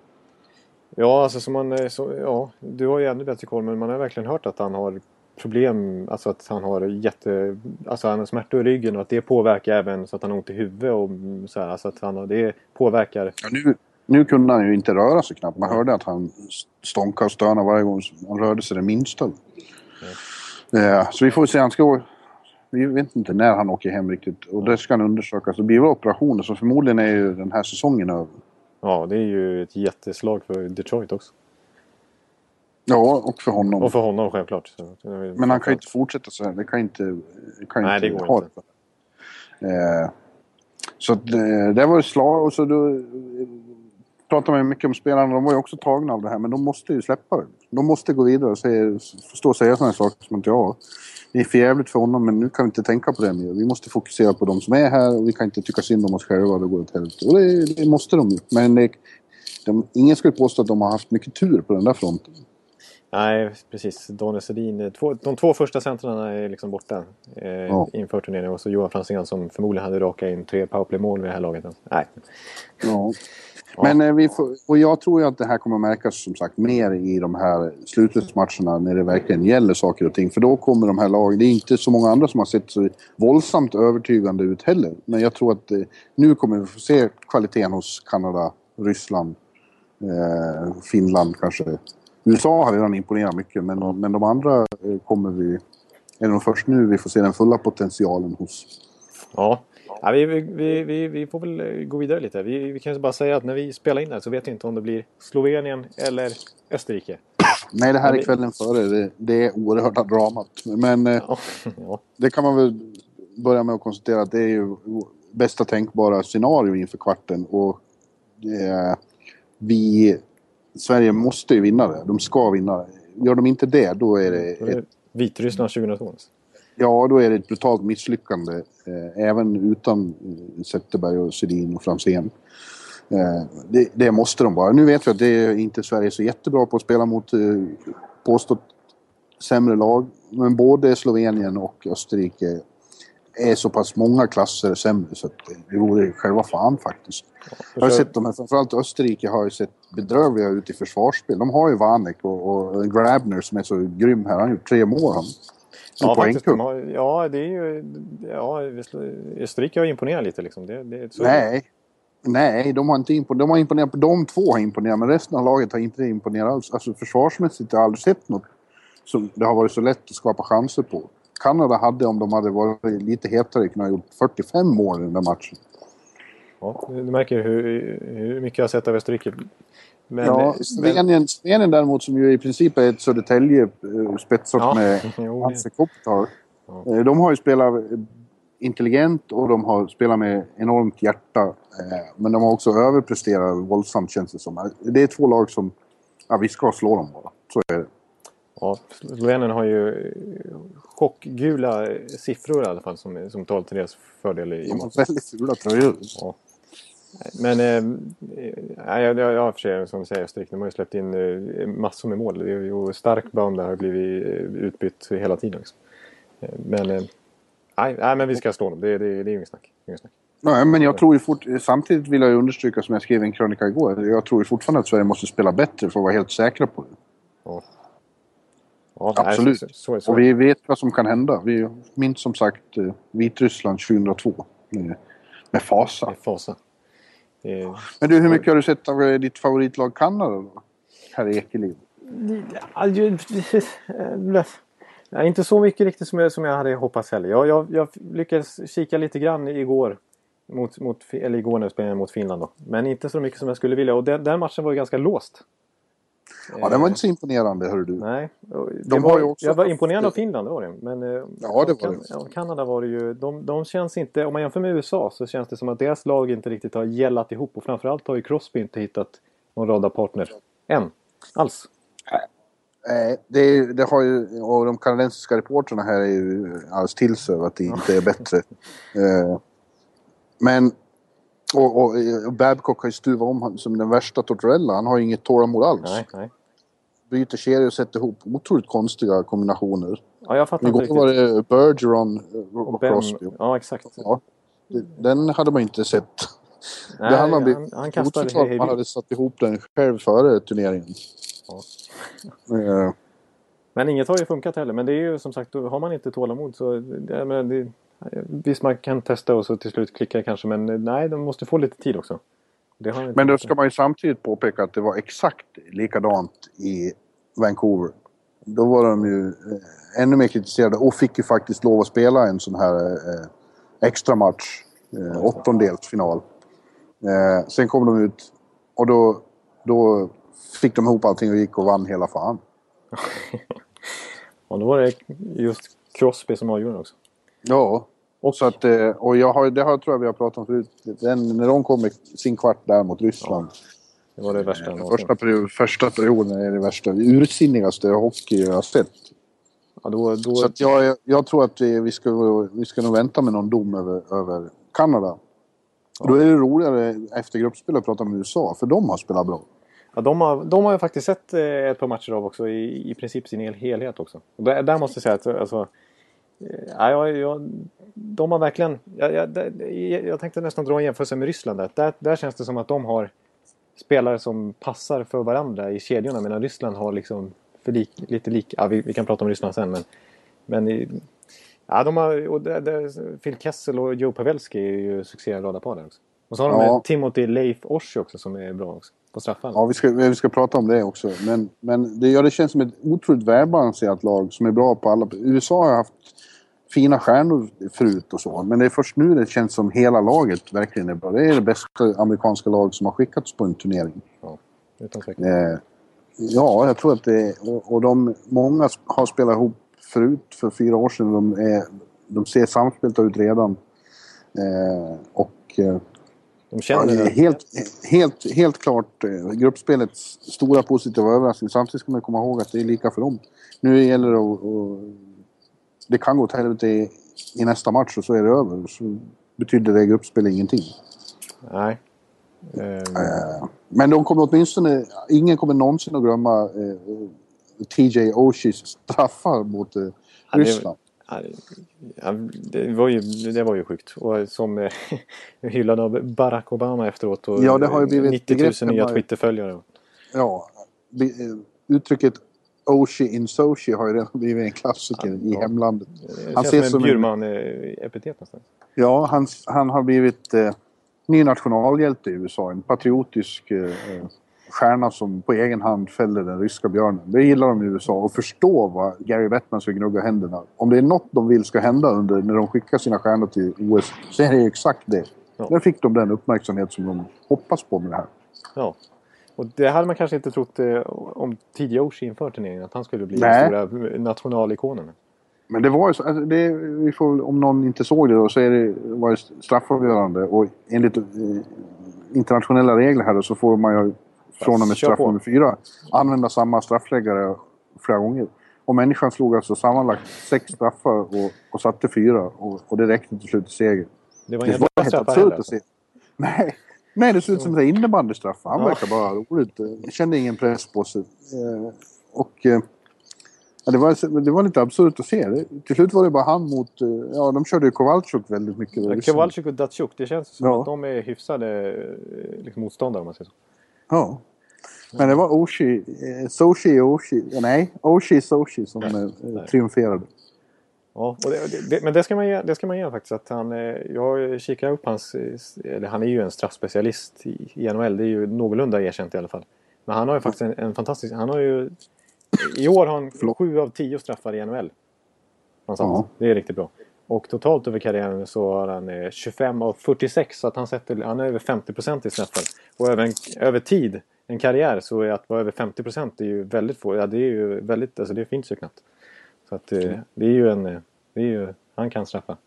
Ja, alltså som man, eh, så, ja, du har ju ännu bättre koll men man har verkligen hört att han har problem, alltså att han har jätte, alltså han har smärta i ryggen och att det påverkar även så att han har ont i huvudet och så här, alltså att han har, det påverkar. Ja, nu, nu kunde han ju inte röra sig knappt. Man hörde att han stånkade och stönade varje gång han rörde sig det minsta. Mm. så vi får se, han ska vi vet inte när han åker hem riktigt och det ska han undersökas. Det blir väl operationer så förmodligen är ju den här säsongen över. Ja, det är ju ett jätteslag för Detroit också. Ja, och för honom. Och för honom självklart. Men han kan ju inte fortsätta så här. Det kan inte... Kan Nej, inte det går inte. Det. Eh, så det, det var ju slag och så då pratar man ju mycket om spelarna. De var ju också tagna av det här men de måste ju släppa det. De måste gå vidare och säga, stå och säga sådana saker som att ja, det är för jävligt för honom men nu kan vi inte tänka på det mer. Vi måste fokusera på de som är här och vi kan inte tycka synd om oss själva. Det går åt helvete. Och det, det måste de ju. Men det, de, ingen skulle påstå att de har haft mycket tur på den där fronten. Nej, precis. Daniel Sedin. Två, de två första centrarna är liksom borta eh, ja. inför turneringen. Och så Johan Franzén som förmodligen hade rakat in tre powerplay-mål vid det här laget. Nej. Ja. Men eh, vi får, och jag tror ju att det här kommer märkas som sagt mer i de här slutspelsmatcherna när det verkligen gäller saker och ting. För då kommer de här lagen, det är inte så många andra som har sett så våldsamt övertygande ut heller. Men jag tror att eh, nu kommer vi få se kvaliteten hos Kanada, Ryssland, eh, Finland kanske USA har redan imponerat mycket men, men de andra eh, kommer vi... Är det först nu vi får se den fulla potentialen hos. Ja, Ja, vi, vi, vi, vi får väl eh, gå vidare lite. Vi, vi kan bara säga att när vi spelar in här så vet vi inte om det blir Slovenien eller Österrike. Nej, det här är kvällen före. Det, det är oerhörda dramat. Men eh, Ja, <laughs> ja. det kan man väl börja med att konstatera att det är ju bästa tänkbara scenario inför kvarten. Och eh, vi... Sverige måste ju vinna det. De ska vinna det. Gör de inte det, då är det Då är det ett, Vitryssland 2002 ja, då är det ett brutalt misslyckande. Eh, även utan eh, Zetterberg och Sedin och Franzén. Eh, det, det måste de bara. Nu vet vi att det är inte Sverige så jättebra på att spela mot eh, påstått sämre lag. Men både Slovenien och Österrike är så pass många klasser sämre så att det vore själva fan faktiskt. Jag har sett de här, framförallt Österrike har ju sett bedrövliga ut i försvarsspel. De har ju Vanek och, och Grabner som är så grym här. Han har gjort tre mål han. Ja, faktiskt. De har, ja, det är ju... Ja, Österrike har imponerat lite liksom. Det, det, så Nej. Nej, de har inte imponerat. De har imponerat. De två har imponerat, men resten av laget har inte imponerat alls. Alltså försvarsmässigt har jag aldrig sett något som det har varit så lätt att skapa chanser på. Kanada hade, om de hade varit lite hetare, kunnat gjort 45 mål i den där matchen. Ja, du märker hur, hur mycket jag har sett av Österrike. Men, ja, men, Slovenien, Slovenien däremot, som ju i princip är ett Södertälje eh, spetsat Ja, med <laughs> Hasse Kopitar. Ja. Eh, De har ju spelat eh, intelligent och de har spelat med enormt hjärta. eh, Men de har också överpresterat våldsamt känns det som. Det är två lag som... Ja, vi ska slå dem bara. Så är det. ja, Slovenien har ju chockgula siffror i alla fall som, som talar till deras fördel i De har väldigt fula tröjor. Ja. Men eh, jag, jag, jag för sig, som du säger, de har ju släppt in eh, massor med mål. Det är ju Starkbaum där har blivit eh, utbytt hela tiden. Liksom. Men, eh, nej, nej, men vi ska slå dem. Det, det, det är inget snack. Inget snack. Nej, men jag tror ju fort, samtidigt vill jag ju understryka, som jag skrev i en krönika igår, jag tror ju fortfarande att Sverige måste spela bättre för att vara helt säkra på det. Ja. Ja, Absolut. Nej, så, så, så, Och vi vet vad som kan hända. Vi minns som sagt Vitryssland 2002 med, med fasa. med fasa. Det, Men du, hur mycket har du sett av eh, ditt favoritlag Kanada då? Herr Ekeliv. Ja, inte så mycket riktigt som jag, som jag hade hoppats heller. Jag, jag, jag lyckades kika lite grann igår. Mot, mot, eller igår när jag spelade mot Finland då. Men inte så mycket som jag skulle vilja. Och den, den matchen var ju ganska låst. Ja, den var inte så imponerande, hör du. Nej. De var, har ju också jag var imponerad av Finland, det var det. Men eh, Ja, det var kan, det. Kanada var det ju. De, de känns inte, om man jämför med USA så känns det som att deras lag inte riktigt har gällat ihop. Och framförallt har ju Crosby inte hittat någon radarpartner än. Alls. Nej, det, det har ju... Och de kanadensiska reportrarna här är ju alldeles till sig att det inte är bättre. <laughs> Eh, Men... Och, och, och Babcock har ju stuvat om han som den värsta Tortorella. Han har ju inget tålamod alls. Nej, nej. Byter serie och sätter ihop otroligt konstiga kombinationer. Ja, jag fattar inte Igår riktigt. var det Bergeron och, och Crosby. Ja, exakt. Ja, den hade man inte sett. Nej, det hade man han, blivit han otroligt att hej, man hade satt ihop den själv före turneringen. Ja. Eh, Men inget har ju funkat heller. Men det är ju som sagt, har man inte tålamod så... Det, men det, visst, man kan testa och så till slut klicka kanske. Men nej, de måste få lite tid också. Men då ska man ju samtidigt påpeka att det var exakt likadant i Vancouver. Då var de ju eh, ännu mer kritiserade och fick ju faktiskt lov att spela en sån här eh, extra match. Eh, åttondelsfinal. Eh, sen kom de ut och då, då fick de ihop allting och gick och vann hela fan. <laughs> Ja, då var det just Crosby som avgjorde också. Ja. Och, så att, eh, och jag har, det har, tror jag vi har pratat om förut. Den, när de kom med sin kvart där mot Ryssland. Det var det värsta någonsin. första, period, första perioden är det värsta, ursinnigaste hockey jag har sett. Ja, då, då, Så att jag, jag tror att vi, vi, ska, vi ska nog vänta med någon dom över, över Kanada. Då är det roligare efter gruppspel att prata om USA, för de har spelat bra. Ja, de, har, de har jag faktiskt sett eh, ett par matcher av också i, i princip sin hel, helhet också. Och där, där måste jag säga att alltså, eh, ja, jag, jag, de har verkligen... Jag, jag, jag tänkte nästan dra en jämförelse med Ryssland. Där. Där, där känns det som att de har spelare som passar för varandra i kedjorna medan Ryssland har liksom för lik, lite lik... Ja, vi, vi kan prata om Ryssland sen men... men i, ja, de har, och där, där, Phil Kessel och Joe Pavelski är ju succéradarpar där också. Och så har de Ja. Timothy Leif Orsi också som är bra också. På straffarna. Ja, vi ska, vi ska prata om det också. Men, men det, ja, det känns som ett otroligt välbalanserat lag som är bra på alla... USA har haft fina stjärnor förut och så. Men det är först nu det känns som hela laget verkligen är bra. Det är det bästa amerikanska lag som har skickats på en turnering. Ja, utan tvekan. Eh, ja, jag tror att det är... Och, och de, många har spelat ihop förut, för fyra år sedan. De, är, de ser samspelta ut redan. Eh, och... Eh, De Ja, känner det. helt, helt, helt klart eh, gruppspelets stora positiva överraskning. Samtidigt ska man komma ihåg att det är lika för dem. Nu gäller det att... att det kan gå åt helvete i, i nästa match och så är det över. Så betyder det gruppspel ingenting. Nej. Eh, Eh, men de kommer åtminstone... Ingen kommer någonsin att glömma eh, TJ Oshis straffar mot eh, Ryssland. Det, var ju, det var ju sjukt. Och som eh, <laughs> hyllad av Barack Obama efteråt. Och Ja, det har ju blivit 90 000 begrepp nya i- Twitterföljare. Ja, eh, uttrycket Oshi in Sochi har ju redan <laughs> blivit en klassiker i Ja. hemlandet. Det Han känns ses som en- Bjurman-epitet nästan. Ja, han, han har blivit eh, ny nationalhjälte i USA. En patriotisk eh, eh, stjärna som på egen hand fäller den ryska björnen. Det gillar de i USA och förstå vad Gary Bettman ska gnugga händerna. Om det är något de vill ska hända under, när de skickar sina stjärnor till OS så är det exakt det. Ja. Där fick de den uppmärksamhet som de hoppas på med det här. Ja. Och det hade man kanske inte trott eh, om tidigare Oshie inför turneringen. Att han skulle bli Nej. den stora nationalikonen. Men det var ju så, alltså det, vi får, om någon inte såg det då, så är det, var det straffavgörande och enligt eh, internationella regler här då, så får man ju från och med straff nummer fyra använda samma straffläggare flera gånger. Och människan slog alltså sammanlagt sex straffar och, och satte fyra och, och det räckte till slut till seger. Det var inga bra helt straffar absurt heller. att se. Nej, nej det såg ut som en innebandystraff. Han Ja. verkar bara roligt. Jag kände ingen press på sig. Eh, Och eh, ja, det, var, det var lite absurt att se. Det, till slut var det bara han mot... eh, Ja, de körde ju Kowalczyk väldigt mycket. Ja, Kowalczyk och Datsjuk, det känns som Ja. att de är hyfsade liksom, motståndare om man säger så. Ja. Men det var Oshi, eh, Soshi Oshi, eh, nej, Oshi Soshi som eh, triumferade. Ja, det, det, men det ska, man ge, det ska man ge faktiskt. Att han, eh, jag kikar upp hans... eh, Eller han är ju en straffspecialist i, NHL. Det är ju någorlunda erkänt i alla fall. Men han har ju faktiskt en, en fantastisk... Han har ju... I år har han sju av tio straffar i NHL. Han satt. Ja. Det är riktigt bra. Och totalt över karriären så har han eh, 25 av 46. Så att han, sätter, han är över 50 procent i straffar. Och över, en, över tid, en karriär, så är att vara över 50 procent är ju väldigt få. Ja, det är ju väldigt... Alltså det finns ju knappt. Så att eh, det är ju en... eh, Det är ju, han kan straffa.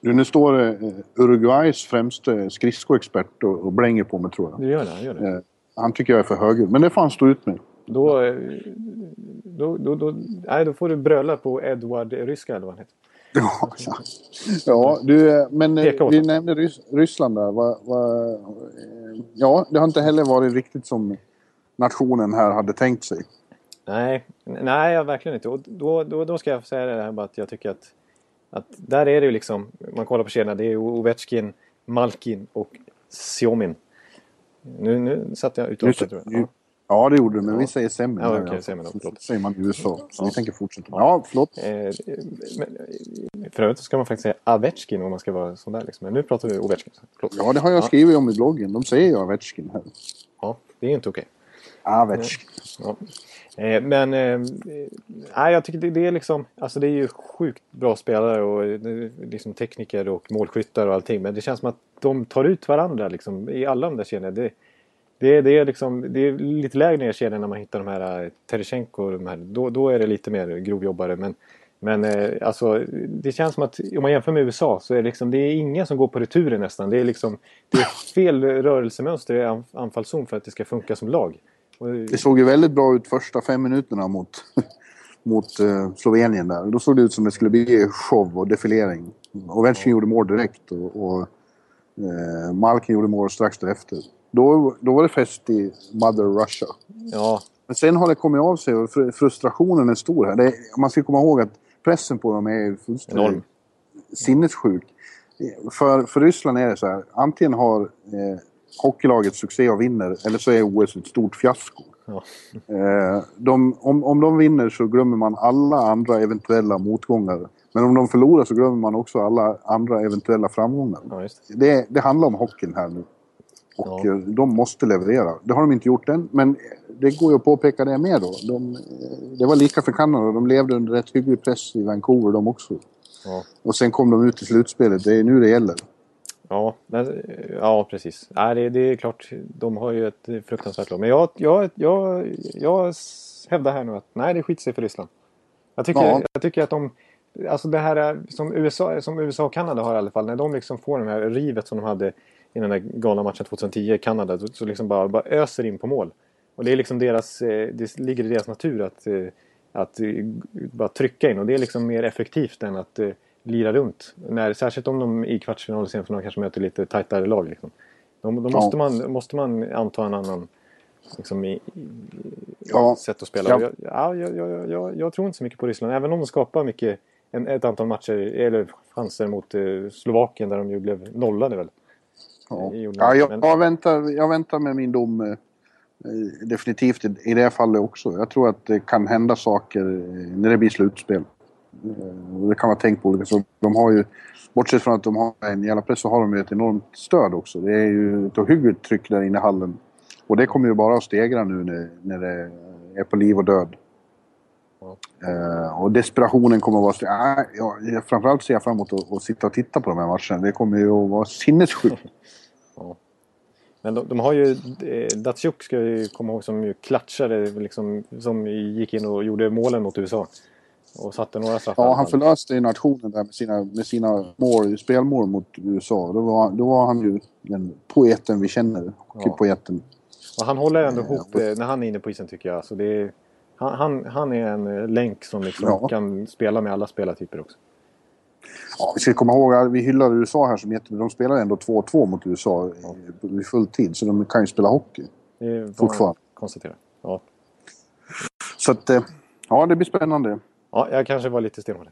Du, nu står det eh, Uruguays främste skridskoexpert och, och blänger på mig tror jag. Det gör det. Han gör det. Eh, Han tycker jag är för högljudd, men det får han stå ut med. Då, eh, då, då, då, nej, då får du bröla på Edward Ryska eller vad han heter. Ja, ja. ja du, eh, men eh, vi nämnde Rys Ryssland där. Va, va, eh, ja, det har inte heller varit riktigt som nationen här hade tänkt sig. Nej, nej ja, verkligen inte. Och då, då, då ska jag säga det här bara att jag tycker att, att där är det ju liksom, man kollar på kedjan, det är Ovechkin, Malkin och Siomin. Nu, nu satte jag ut Nu, jag. nu, ja, det gjorde du, men vi säger Semmin. Ja, alltså. Semmin då, Så förlåt. säger man i USA. Så Ja. vi tänker fortsätta. Ja, förlåt. Eh, men, för övrigt ska man faktiskt säga Avechkin om man ska vara sån där liksom. Men nu pratar vi Ovechkin. Förlåt. Ja, det har jag skrivit om i bloggen. De säger ju Ovechkin här. Ja, det är inte okej. Ovechkin. Ja. Eh, men eh, nej, jag tycker det, det är liksom, alltså det är ju sjukt bra spelare och eh, liksom tekniker och målskyttar och allting. Men det känns som att de tar ut varandra liksom i alla de där kedjorna. Det, det, är liksom, det är lite lägre ner i kedjan när man hittar de här eh, Teresjenko och de här. Då, då är det lite mer grovjobbare. Men, men eh, alltså, det känns som att om man jämför med USA så är det, liksom, det är ingen som går på returer nästan. Det är, liksom, det är fel rörelsemönster i anfallszon för att det ska funka som lag. Eh, det såg ju väldigt bra ut första fem minuterna mot, <laughs> mot Slovenien där. Då såg det ut som det skulle bli show och defilering. Ovechkin gjorde mål direkt och, och eh, Malkin gjorde mål strax därefter. Då, då var det fest i Mother Russia. ja, Men sen har det kommit av sig och fr- frustrationen är stor här. Är, man ska komma ihåg att pressen på dem är fullständigt Enorm. sinnessjuk. För, för Ryssland är det så här. Antingen har eh, hockeylaget succé och vinner eller så är OS ett stort fiasko. Ja. Eh, de, om, om de vinner så glömmer man alla andra eventuella motgångar. Men om de förlorar så glömmer man också alla andra eventuella framgångar. ja, det. Det, det handlar om hockeyn här nu. Och Ja. eh, de måste leverera. Det har de inte gjort än, men det går ju att påpeka det med då. De, eh, det var lika för Kanada. De levde under rätt hygglig press i Vancouver de också. Ja. Och sen kom de ut i slutspelet. Det är nu det gäller. Ja, ja precis. Nej, det, det är klart, de har ju ett fruktansvärt lag. Men jag, jag, jag, jag hävdar här nu att nej, det skiter sig för Ryssland. Jag tycker, Ja. jag tycker att de... Alltså det här är, som USA, som USA och Kanada har i alla fall. När de liksom får det här rivet som de hade i den där galna matchen 2010 i Kanada. Så, så liksom bara, bara öser in på mål. Och det är liksom deras... eh, Det ligger i deras natur att, eh, att eh, bara trycka in. Och det är liksom mer effektivt än att lira runt. När, särskilt om de i kvartsfinal och semifinal kanske möter lite tajtare lag. Liksom. Då, då måste, man, måste man anta en annan liksom, i, i, Ja. sätt att spela. Ja. Jag, ja, jag, jag, jag tror inte så mycket på Ryssland. Även om de skapar mycket, en, ett antal matcher, eller chanser mot eh, Slovakien där de ju blev nollade väl. Ja. Ja, jag, jag, väntar, jag väntar med min dom eh, definitivt i, i det här fallet också. Jag tror att det kan hända saker eh, när det blir slutspel. Eh, det kan vara tänkt på olika sätt. De har ju, bortsett från att de har en jävla press så har de ju ett enormt stöd också. Det är ju ett ohyggligt tryck där inne i hallen. Och det kommer ju bara att stegra nu när, när det är på liv och död. Ja. Eh, och desperationen kommer att vara... Ah, ja, framförallt ser jag fram emot att, att sitta och titta på de här matcherna. Det kommer ju att vara sinnessjukt. <laughs> Ja. Men de, de har ju, eh, Datsjuk ska jag ju komma ihåg som ju klatschade liksom, som gick in och gjorde målen mot USA. Och satte några straffar. Ja, han förlöste ju nationen där med sina, med sina mål, spelmål mot USA. Då var, då var han ju den poeten vi känner. Hockeypoeten. Och han håller ändå Eh, ihop eh, när han är inne på isen tycker jag. Så det är, han, han, han är en länk som liksom Ja. kan spela med alla spelartyper också. Ja, vi ska komma ihåg att vi hyllar USA här som jättebra. De spelar ändå 2-2 mot USA i, i full tid. Så de kan ju spela hockey. Det Fortfarande. man konstaterar. Ja. Så att, eh, ja det blir spännande. ja, jag kanske var lite stenhård.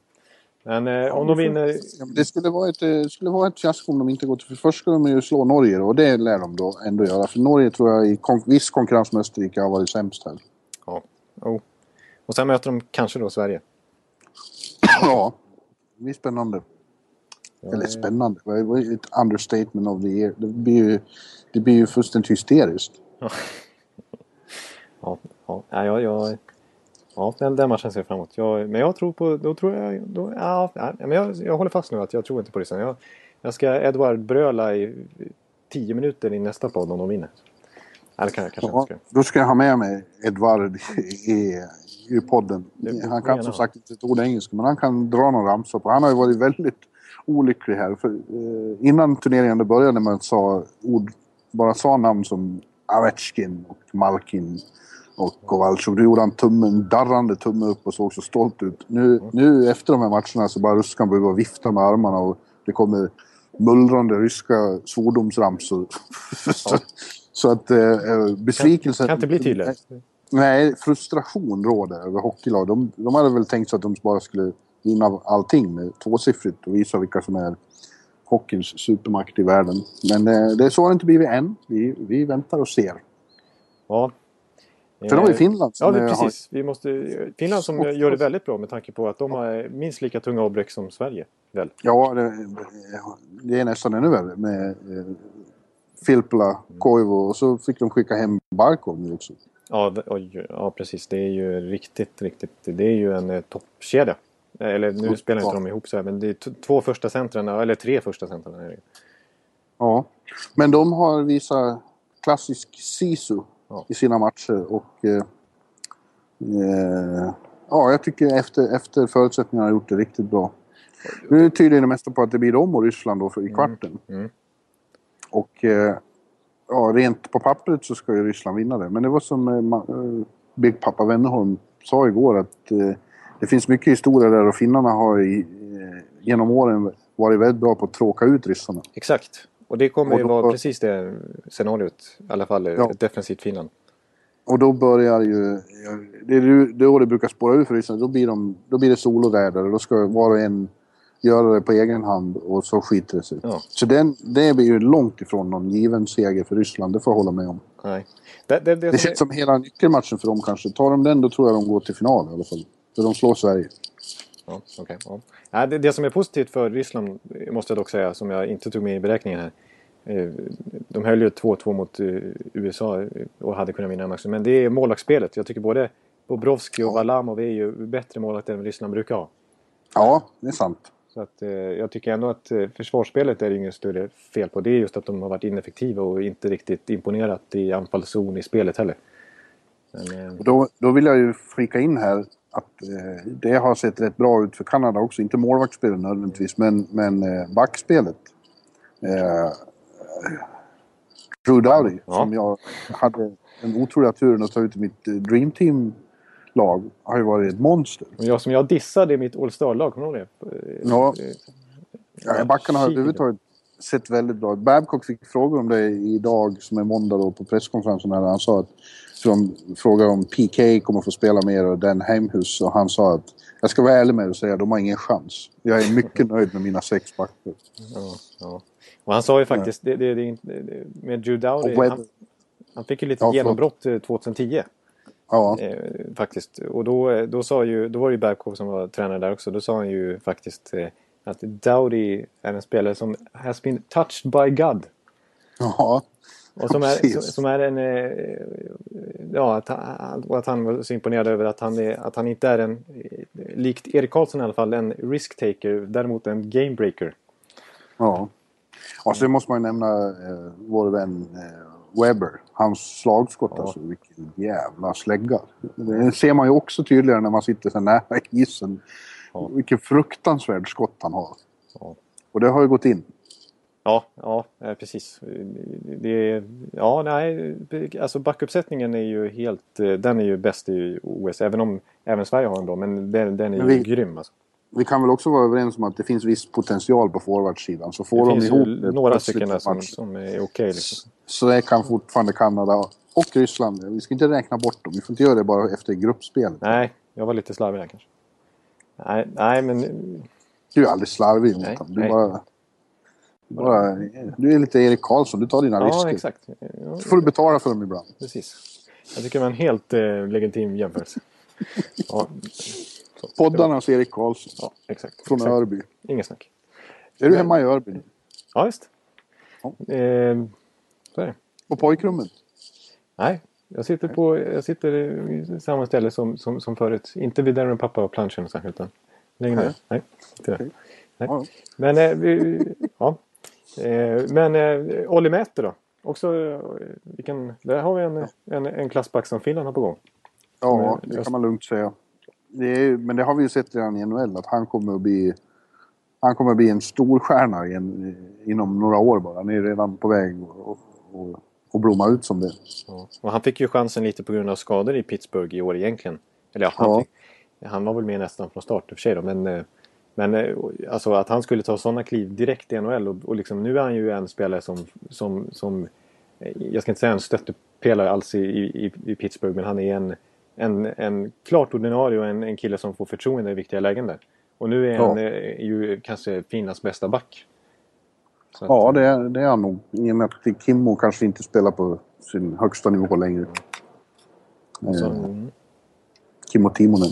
Men eh, om de vinner... Ja, Det skulle vara ett, eh, skulle vara ett fiasko om de inte går till... För först ska de ju slå Norge och det lär de då ändå göra. För Norge tror jag i kon viss konkurrens med Österrike har varit sämst här. Ja. Oh. Och sen möter de kanske då Sverige. ja, det blir spännande. Ja, Eller spännande, det var ju ett understatement of the year. Det blir ju, det blir ju fullständigt hysteriskt. Ja, ja, ja, jag, ja den, den matchen ser jag fram emot. Jag, men jag tror på... Då tror jag... Då, ja, ja, men jag, jag håller fast nu att jag tror inte på Ryssland. Jag, jag ska Edward bröla i tio minuter i nästa podd om de vinner. Eller kan jag kanske Ja, inte ska. då ska jag ha med mig Edvard i, i podden. Han kan som sagt inte ett ord engelska, men han kan dra någon ramsa på. Han har ju varit väldigt olycklig här. För, eh, innan turneringen började när man sa ord, bara sa namn som Ovechkin och Malkin och Kowalczyk. Då gjorde han tummen, darrande tumme upp och såg så stolt ut. Nu, nu efter de här matcherna så bara ruskar han börjar vifta med armarna och det kommer mullrande ryska svordomsramsor. <laughs> så, så att eh, besvikelsen... Kan inte bli tydligare. Nej, frustration råder över hockeylag. De, de hade väl tänkt sig att de bara skulle vinna allting med tvåsiffrigt och visa vilka som är hockeyns supermakt i världen. Men eh, det är så har det inte blivit än. Vi, vi väntar och ser. Ja. För de har ju Finland Ja, som eh, precis. Vi måste, Finland som gör det väldigt bra med tanke på att de har minst lika tunga avbräck som Sverige. Väl? har... Ja, det, det är nästan ännu värre med eh, Filppula, Koivu och så fick de skicka hem Barkov nu också. Ja, oj, ja, precis. Det är ju riktigt, riktigt. Det är ju en eh, toppkedja. Eh, Eller nu spelar inte Ja. de ihop så här, men det är två första centren, eller tre första centren. Ja, men de har visat klassisk sisu Ja. i sina matcher och eh, eh, ja, jag tycker efter, efter förutsättningarna har gjort det riktigt bra. Nu tyder det mesta på att det blir dem och Ryssland då för, i kvarten. mm. Och eh, ja, rent på pappret så ska ju Ryssland vinna det. Men det var som eh, eh, Big Pappa Wennerholm sa igår att eh, det finns mycket historia där och finnarna har i, eh, genom åren varit väldigt bra på att tråka ut ryssarna. Exakt. Och det kommer Och ju då- vara precis det scenariot. I alla fall Ja. ett defensivt Finland. Och då börjar ju... Det är ju- då det brukar spåra ur för Ryssland. Då blir, de, då blir det soloräder och då ska var och en göra det på egen hand och så skiter det sig. Ja. Så den, det blir ju långt ifrån någon given seger för Ryssland. Det får jag hålla med om. Nej. Det, det, det, Det som känns som hela nyckelmatchen för dem kanske. Tar de den då tror jag de går till final i alla fall. För de slår Sverige. Ja, okej, ja. Det, det som är positivt för Ryssland måste jag dock säga, som jag inte tog med i beräkningen här. Eh, De höll ju 2-2 mot eh, USA och hade kunnat vinna matchen. Men det är målvaktsspelet. Jag tycker både Bobrovski och Varlamov är ju bättre målvakter än Ryssland brukar ha. Ja, det är sant. Att, eh, jag tycker ändå att eh, försvarsspelet är det inget större fel på. Det är just att de har varit ineffektiva och inte riktigt imponerat i anfallszon i spelet heller. Men, eh, Då, då vill jag ju flika in här att eh, det har sett rätt bra ut för Kanada också. Inte målvaktsspelet nödvändigtvis, men, men eh, backspelet. Eh, Drew Doughty, Ja. som jag hade den otroliga turen att ta ut i mitt eh, Team-lag, har ju varit ett monster. och jag som jag dissade i mitt All Star-lag, kommer du ihåg det? Eh, Ja. eh, Ja, backarna har överhuvudtaget sett väldigt bra ut. Babcock fick frågor om det idag, som är måndag då, på presskonferensen. När han sa att de frågade om PK kommer få spela mer och Dan Heimhus. Och han sa att jag ska vara ärlig med och säga att de har ingen chans. Jag är mycket <laughs> nöjd med mina sex backar. Ja, ja. Och han sa ju faktiskt, det, det, det, det, med Drew Dowdy, han, han fick ju lite Ja, genombrott eh, 2010. Ja, Eh, faktiskt. Och då, eh, då, sa ju, då var det ju Babcock som var tränare där också. Då sa han ju faktiskt eh, att Dowdy är en spelare som has been touched by God. ja. Och som, är, som, som är en... eh, Ja, att han, och att han var så imponerad över att han, är, att han inte är en... eh, Likt Erik Karlsson i alla fall, en risk-taker. Däremot en game-breaker. ja. Och sen måste man ju nämna eh, vår vän eh, Webber. Hans slagskott Ja. alltså. Vilken jävla slägga. Det ser man ju också tydligare när man sitter så nära <laughs> isen. Ja. Vilken fruktansvärd skott han har. Ja. Och det har ju gått in. Ja, ja precis. Det ja, nej, alltså backuppsättningen är ju helt... Den är ju bäst i OS, även om även Sverige har en bra. Men den, den är ju vi- grym alltså. Vi kan väl också vara överens om att det finns viss potential på forwardsidan. Så får Det de finns ihop ju några stycken som, som är okej. liksom. Så det kan fortfarande Kanada och Ryssland. Vi ska inte räkna bort dem. Vi får inte göra det bara efter gruppspelet. Nej, jag var lite slarvig där kanske. Nej, nej men... Du är aldrig slarvig Nej, Jonathan. Du, nej. bara, bara, du är lite Erik Karlsson. Du tar dina Ja, risker. exakt. Ja, Så får du betala för dem ibland. precis. Jag tycker det var en helt eh, legitim jämförelse. <laughs> Ja, så. Poddarnas Erik Karlsson. Ja, exakt. Från exakt. Örby. Inget snack. Är du hemma i Örby nu? Ja, visst. Ja. Eh, så är det. På pojkrummet? Nej, jag sitter på jag sitter i samma ställe som, som, som förut. Inte vid Darren pappa och planschen och så, utan längre ner. Nej, inte. Okej. Nej. Ja. Men, eh, vi, ja. eh, men eh, Olli Mäter då? Också, eh, vilken, där har vi en, en, en klassback som Finland har på gång. Ja, det kan man lugnt säga. Det är, men det har vi ju sett redan i NHL att han kommer att bli han kommer att bli en stor stjärna igen, inom några år bara. Han är redan på väg att och, och blomma ut som det. Ja. Och han fick ju chansen lite på grund av skador i Pittsburgh i år egentligen. Eller ja, han, Ja. Fick, han var väl med nästan från start i och för sig då. Men, eh, men eh, alltså att han skulle ta sådana kliv direkt i NHL och, och liksom, nu är han ju en spelare som, som, som eh, jag ska inte säga en stöttepelare alls i, i, i Pittsburgh men han är en, en, en klart ordinarie och en, en kille som får förtroende i viktiga lägen där. Och nu är Ja. han eh, ju kanske Finlands bästa back. Att, Ja, det är, det är han nog. I och med att Kimmo kanske inte spelar på sin högsta nivå längre. så, mm. Kimmo Timonen.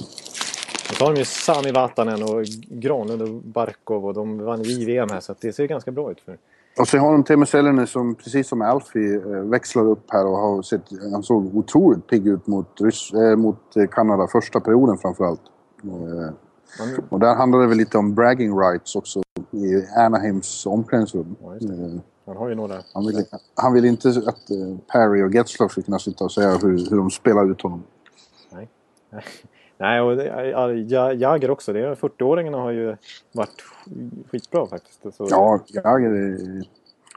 Och så har de ju Sami Vatanen och Granlund och Barkov och de vann ju JVM här så det ser ganska bra ut för Och så har de Teemu Selänne som precis som Alfie eh, växlar upp här och har sett... Han såg otroligt pigg ut mot, Ryss, eh, mot eh, Kanada första perioden framförallt. Eh, man, och där handlar det väl lite om bragging rights också i Anaheims omklädningsrum. Ja. Eh, man har ju några... han, vill, han vill inte att eh, Perry och Getzlaff ska kunna sitta och säga hur, hur de spelar ut honom. Nej. <laughs> Nej, och det, ja, Ja- Jagr också. Det är 40-åringarna har ju varit skitbra faktiskt. Så, Ja, jag, är-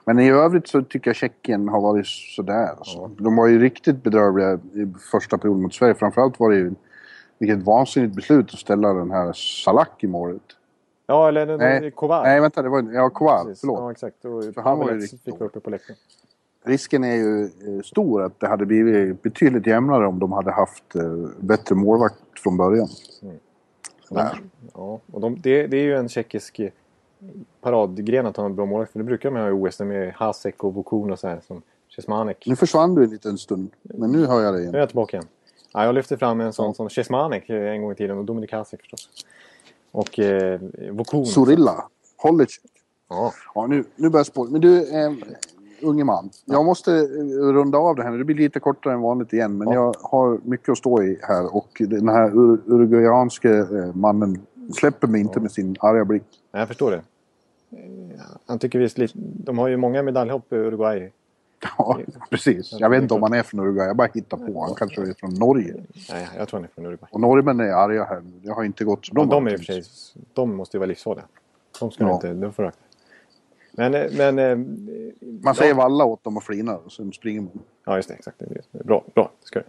men i övrigt så tycker jag Tjeckien har varit sådär. Alltså. De var ju riktigt bedrövliga i första perioden mot Sverige. Framförallt var det ju vilket vansinnigt beslut att ställa den här Salak i målet. ja eller den, Nej. Kovar. Nej, vänta, det var ja, Kovar. Precis. Förlåt. Ja, exakt. Och För han var ju riktigt fick uppe på läktaren. Risken är ju eh, stor att det hade blivit betydligt jämnare om de hade haft eh, bättre målvakt från början. Där. Ja, och de, det, det är ju en tjeckisk eh, paradgren att ha en bra målvakt. För det brukar man ha i OS med Hasek och Vokun och så här som Cesmanek. Nu försvann du en liten stund, men nu hör jag dig Nu är igen. jag tillbaka igen. Ja, jag lyfte fram en sån Ja. som Cesmanek en gång i tiden och Dominik Hasek förstås. Och eh, Vokun. Sorilla, Hollic. Ja. Ja, nu, nu börjar spåret. Men du, eh, unge man. Jag måste eh, runda av det här nu. Det blir lite kortare än vanligt igen. Men Ja. jag har mycket att stå i här. Och den här ur, uruguayanske eh, mannen släpper mig inte med sin arga blick. Jag förstår det. Han tycker visst lite... De har ju många medaljhopp i Uruguay. Ja, precis. Jag vet inte om han är från Uruguay. Jag bara hittar på. Han kanske är från Norge. Nej, jag tror han är från Uruguay. Och norrmän är arga här nu. Det har inte gått så Ja, bra. de är i och för sig... De måste ju vara livsfarliga. De ska Ja. ja. inte... De får akta. Men... eh, men eh, Man säger valla åt dem och flinar och sen springer man. Ja, just det. Exakt. Bra, bra. Ska det.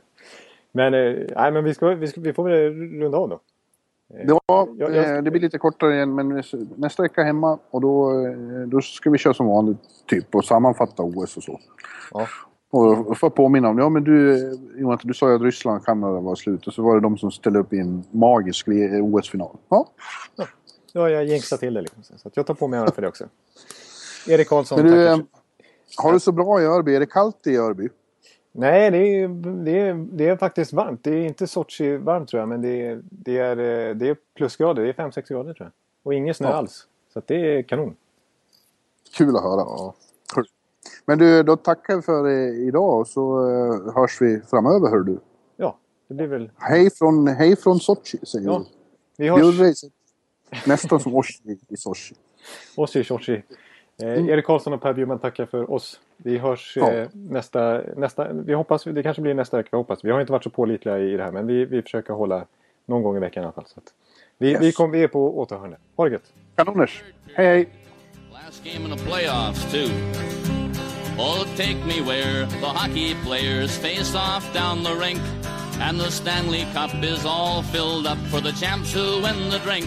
Men, eh, nej, men vi, ska, vi, ska, vi får väl runda av då. Ja, jag- jag- det blir lite kortare igen men nästa vecka hemma och då, då ska vi köra som vanligt typ och sammanfatta OS och så. Ja. Och får jag påminna om, ja men du Johan, du sa ju att Ryssland och Kanada var slut och så var det de som ställde upp i en magisk OS-final. Ja, Ja, jag jinxade till det liksom. Så att jag tar på mig äran för det också. Erik Karlsson, men du, eh, har du så bra i Örby? Är det kallt i Örby? Nej, det är, det, är, det är faktiskt varmt. Det är inte Sochi varmt tror jag, men det är, det är, eh, det är plusgrader. Det är 5-6 grader tror jag. Och ingen snö Ja. alls. Så det är kanon. Kul att höra. Kul. Men du, då tackar vi för eh, idag och så hörs vi framöver hör du. Ja, det blir väl... Hej från, hej från Sochi säger Ja, vi. Vi hörs. Nästan som Oshi i Sochi. Oshi, Sochi. Eh, Erik Karlsson och Per Bjurman tackar för oss. Vi hörs Ja. eh, nästa, nästa... Vi hoppas, det kanske blir nästa vecka. Vi hoppas. Vi har inte varit så pålitliga i det här, men vi, vi försöker hålla någon gång i veckan i alla fall. Så att vi, Yes. vi, kom, vi är på återhörande. Ha det gött! Kanoners. Hej hej. Last game in the playoffs, too. Oh, take me where the hockey players face off down the rink. And the Stanley Cup is all filled up for the champs who win the drink.